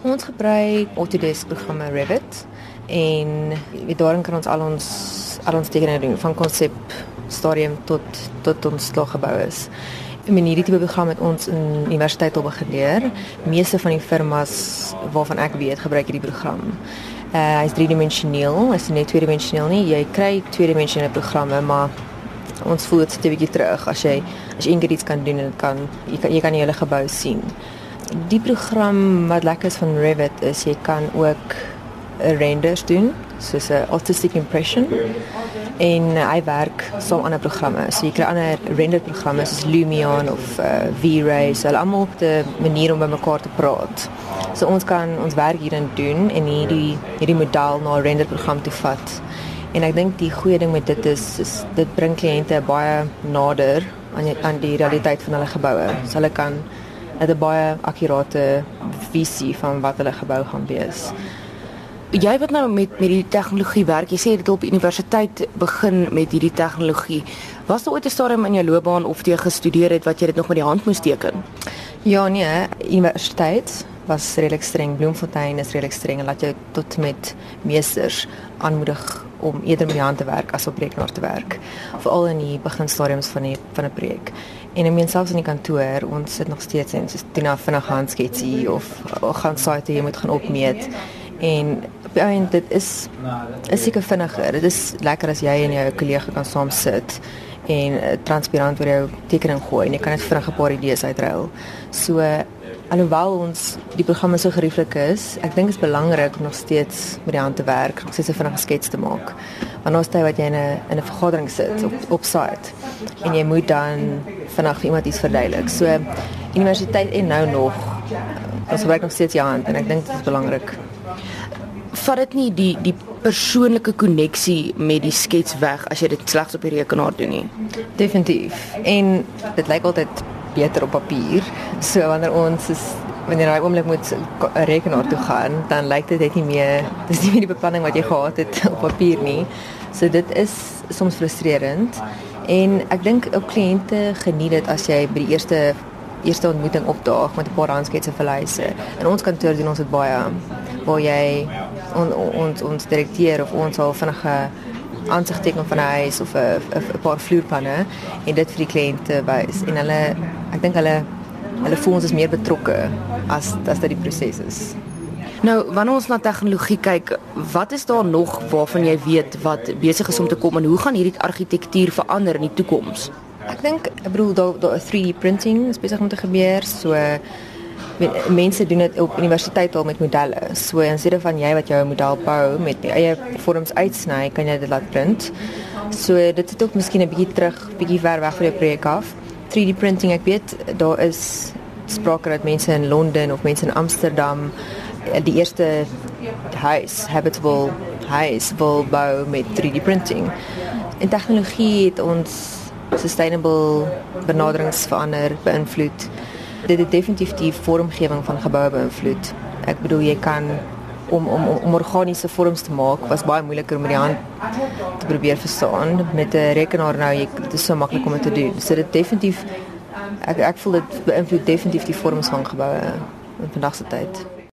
Ons gebruik Autodesk programme Revit en daarin kan ons al ons al ons tekeninge doen van konsep stadium tot tot ons slaggebou is. En met hierdie tipe program het ons in universiteit al begin leer. Meeste van die firmas waarvan ek weet, gebruik hierdie program. Uh hy's driedimensioneel, hy's nie tweedimensioneel nie. Jy kry tweedimensionele programme, maar ons voel dit 'n bietjie terug as jy as jy iets kan doen en kan jy kan jy kan die hele gebou sien. Die program wat lekker is van Revit is jy kan ook renders doen soos 'n artistic impression en uh, hy werk saam ander programme. So jy kry ander render programme soos Lumion of uh, V-Ray, so hulle almal op 'n manier om by mekaar te praat. So ons kan ons werk hierin doen en hierdie hierdie model na 'n render program toe vat. En ek dink die goeie ding met dit is, is dit bring kliënte baie nader aan aan die realiteit van hulle geboue. So hulle kan 'n baie akkurate visie van wat hulle gebou gaan wees jy wat nou met met die tegnologie werk, jy sê het op universiteit begin met hierdie tegnologie. Was daar ooit 'n stadium in jou loopbaan of jy gestudeer het wat jy dit nog met die hand moes teken? Ja, nee, universiteit was redelik streng. Bloemfontein is redelik streng en laat jou tot met meesters aanmoedig om eerder met die hand te werk as op rekenaar te werk. Veral in die beginstadiums van die van 'n projek. En ek meen selfs in die kantoor, ons sit nog steeds en soos doen 'n vinnige handsketsie of, gaan site jy moet gaan opmeet en op die einde dit is is seker vinniger. Dit is lekker as jy en jou kollega kan saam sit en uh, transparant oor jou tekening gooi en jy kan net vinnig 'n paar idees uitruil. So alhoewel ons die programme so gerieflik is, ek dink dit is belangrik om nog steeds met die hand te werk, nog steeds 'n vinnige skets te maak. Want ons tyd wat jy in 'n in 'n vergadering sit op op site en jy moet dan vinnig vir iemand iets verduidelik. So universiteit en nou nog ons werk nog steeds jou hand en ek dink dit is belangrik vat dit nie die die persoonlike koneksie met die skets weg as jy dit slegs op die rekenaar doen nie. Definitief. En dit lyk altyd beter op papier. So wanneer ons is wanneer jy oomblik moet 'n rekenaar toe gaan, dan lyk dit net nie meer dis nie meer die beplanning wat jy gehad het op papier nie. So dit is soms frustrerend. En ek dink ook kliënte geniet dit as jy by die eerste eerste ontmoeting opdaag met 'n paar handsketse vir huise. In ons kantoor doen ons dit baie waar jy on, ons ons direkteur of ons al vinnige aansigteken van 'n huis of 'n paar vloerpanne en dit vir die kliënte wys en hulle ek dink hulle hulle voel ons is meer betrokke as as dit die proses is. Nou, wanneer ons na tegnologie kyk, wat is daar nog waarvan jy weet wat besig is om te kom en hoe gaan hierdie argitektuur verander in die toekoms? Ek dink, ek bedoel daar daar 'n 3D printing is besig om te gebeur, so mense doen dit op universiteit al met modelle. So in steede van jy wat jou model bou met eie vorms uitsny, kan jy dit laat print. So dit is ook miskien 'n bietjie terug, bietjie ver weg van jou projek af. 3D printing, ek weet daar is sprake dat mense in Londen of mense in Amsterdam eh, die eerste huis, habitable huis wil bou met 3D printing. En tegnologie het ons sustainable benaderings verander, beïnvloed dit het definitief die vormgewing van geboue beïnvloed. Ek bedoel jy kan om om om organiese vorms te maak was baie moeiliker om met die hand te probeer verstaan met 'n rekenaar nou jy dit is so maklik om dit te doen. So dit definitief ek ek voel dit beïnvloed definitief die vorms van geboue in vandag se tyd.